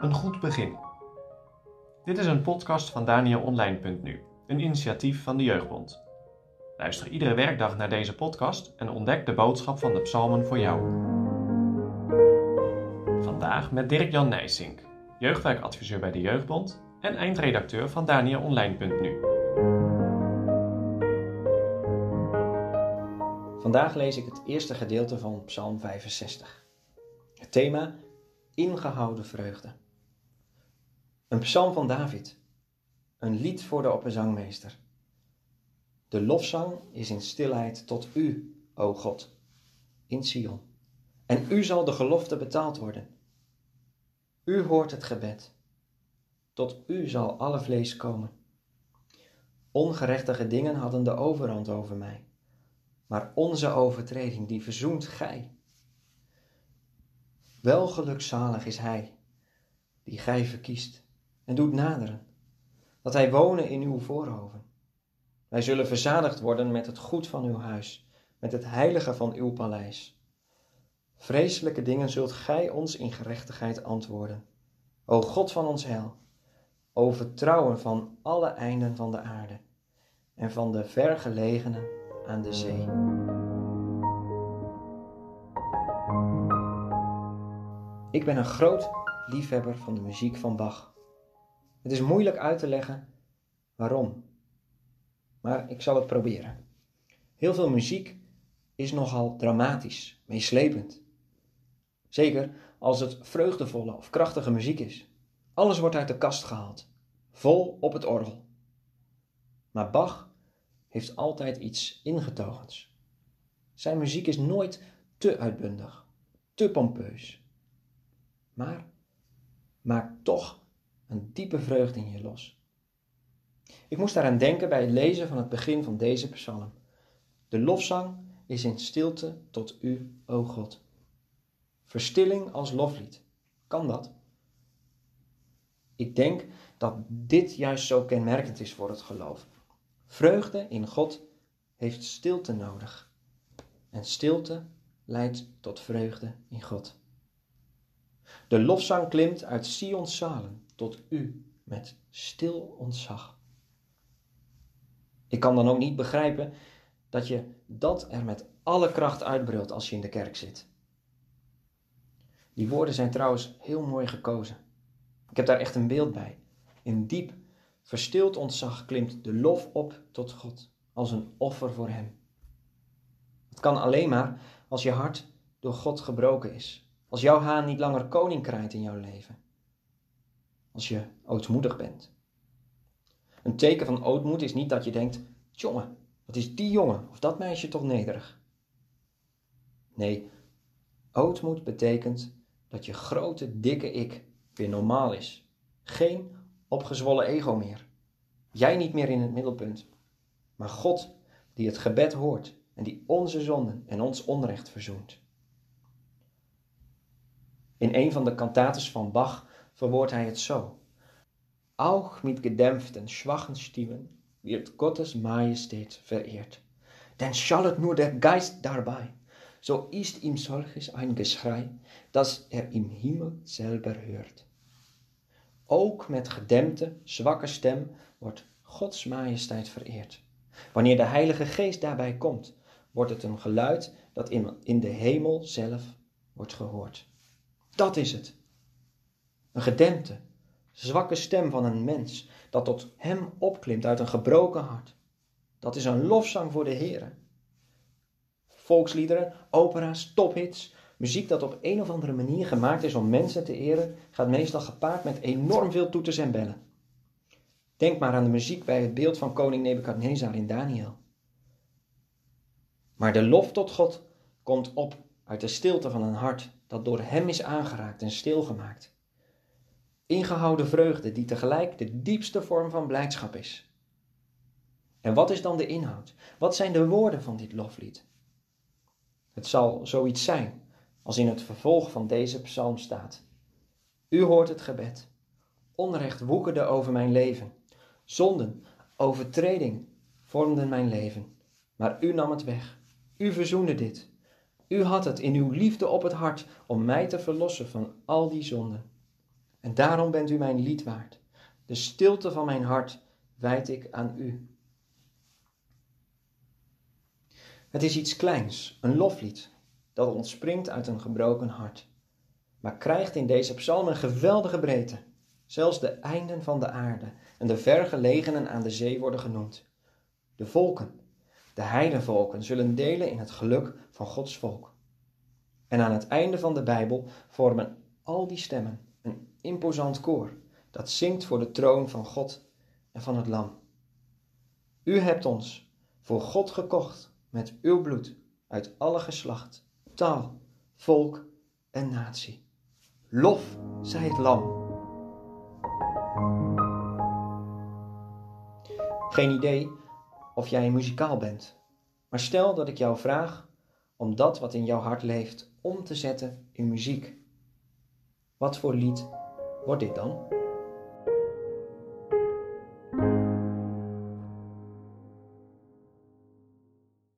Een goed begin. Dit is een podcast van DanielOnline.nu, een initiatief van de Jeugdbond. Luister iedere werkdag naar deze podcast en ontdek de boodschap van de psalmen voor jou. Vandaag met Dirk-Jan Nijsink, jeugdwerkadviseur bij de Jeugdbond en eindredacteur van DanielOnline.nu. Vandaag lees ik het eerste gedeelte van Psalm 65. Het thema Ingehouden vreugde. Een psalm van David. Een lied voor de opperzangmeester. De lofzang is in stilheid tot u, o God, in Sion. En u zal de gelofte betaald worden. U hoort het gebed. Tot u zal alle vlees komen. Ongerechtige dingen hadden de overhand over mij maar onze overtreding, die verzoent gij. Wel gelukzalig is hij, die gij verkiest en doet naderen, dat hij wonen in uw voorhoven. Wij zullen verzadigd worden met het goed van uw huis, met het heilige van uw paleis. Vreselijke dingen zult gij ons in gerechtigheid antwoorden. O God van ons heil, o vertrouwen van alle einden van de aarde en van de vergelegenen aan de zee. Ik ben een groot liefhebber van de muziek van Bach. Het is moeilijk uit te leggen waarom, maar ik zal het proberen. Heel veel muziek is nogal dramatisch, meeslepend. Zeker als het vreugdevolle of krachtige muziek is. Alles wordt uit de kast gehaald, vol op het orgel. Maar Bach heeft altijd iets ingetogens. Zijn muziek is nooit te uitbundig, te pompeus. Maar maakt toch een diepe vreugde in je los. Ik moest daaraan denken bij het lezen van het begin van deze psalm. De lofzang is in stilte tot u, o God. Verstilling als loflied. Kan dat? Ik denk dat dit juist zo kenmerkend is voor het geloof. Vreugde in God heeft stilte nodig. En stilte leidt tot vreugde in God. De lofzang klimt uit Sions zalen tot u met stil ontzag. Ik kan dan ook niet begrijpen dat je dat er met alle kracht uitbrult als je in de kerk zit. Die woorden zijn trouwens heel mooi gekozen. Ik heb daar echt een beeld bij. In diep Verstild ontzag klimt de lof op tot God als een offer voor Hem. Het kan alleen maar als je hart door God gebroken is. Als jouw haan niet langer koning krijgt in jouw leven. Als je ootmoedig bent. Een teken van ootmoed is niet dat je denkt: jongen, wat is die jongen of dat meisje toch nederig? Nee, ootmoed betekent dat je grote, dikke ik weer normaal is. Geen opgezwollen ego meer. Jij niet meer in het middelpunt, maar God die het gebed hoort en die onze zonden en ons onrecht verzoent. In een van de kantates van Bach verwoordt hij het zo. Auch mit gedämpften, schwachen Stimmen wird Gottes Majestät verehrt. Denn schallet nur der Geist dabei, so ist ihm solches ein Geschrei, dass er im Himmel selber hört. Ook met gedempte, zwakke stem wordt Gods majesteit vereerd. Wanneer de Heilige Geest daarbij komt, wordt het een geluid dat in, de hemel zelf wordt gehoord. Dat is het. Een gedempte, zwakke stem van een mens dat tot hem opklimt uit een gebroken hart. Dat is een lofzang voor de Heer. Volksliederen, opera's, tophits, Muziek dat op een of andere manier gemaakt is om mensen te eren, gaat meestal gepaard met enorm veel toeters en bellen. Denk maar aan de muziek bij het beeld van koning Nebukadnezar in Daniel. Maar de lof tot God komt op uit de stilte van een hart dat door Hem is aangeraakt en stilgemaakt. Ingehouden vreugde die tegelijk de diepste vorm van blijdschap is. En wat is dan de inhoud? Wat zijn de woorden van dit loflied? Het zal zoiets zijn als in het vervolg van deze psalm staat. U hoort het gebed. Onrecht woekerde over mijn leven. Zonden, overtreding vormden mijn leven. Maar u nam het weg. U verzoende dit. U had het in uw liefde op het hart om mij te verlossen van al die zonden. En daarom bent u mijn lied waard. De stilte van mijn hart wijd ik aan u. Het is iets kleins, een loflied, dat ontspringt uit een gebroken hart, maar krijgt in deze psalm een geweldige breedte. Zelfs de einden van de aarde en de vergelegenen aan de zee worden genoemd. De volken, de heidenvolken, zullen delen in het geluk van Gods volk. En aan het einde van de Bijbel vormen al die stemmen een imposant koor dat zingt voor de troon van God en van het Lam. U hebt ons voor God gekocht met uw bloed uit alle geslacht, taal, volk en natie. Lof zij het Lam. Geen idee of jij muzikaal bent, maar stel dat ik jou vraag om dat wat in jouw hart leeft om te zetten in muziek. Wat voor lied wordt dit dan?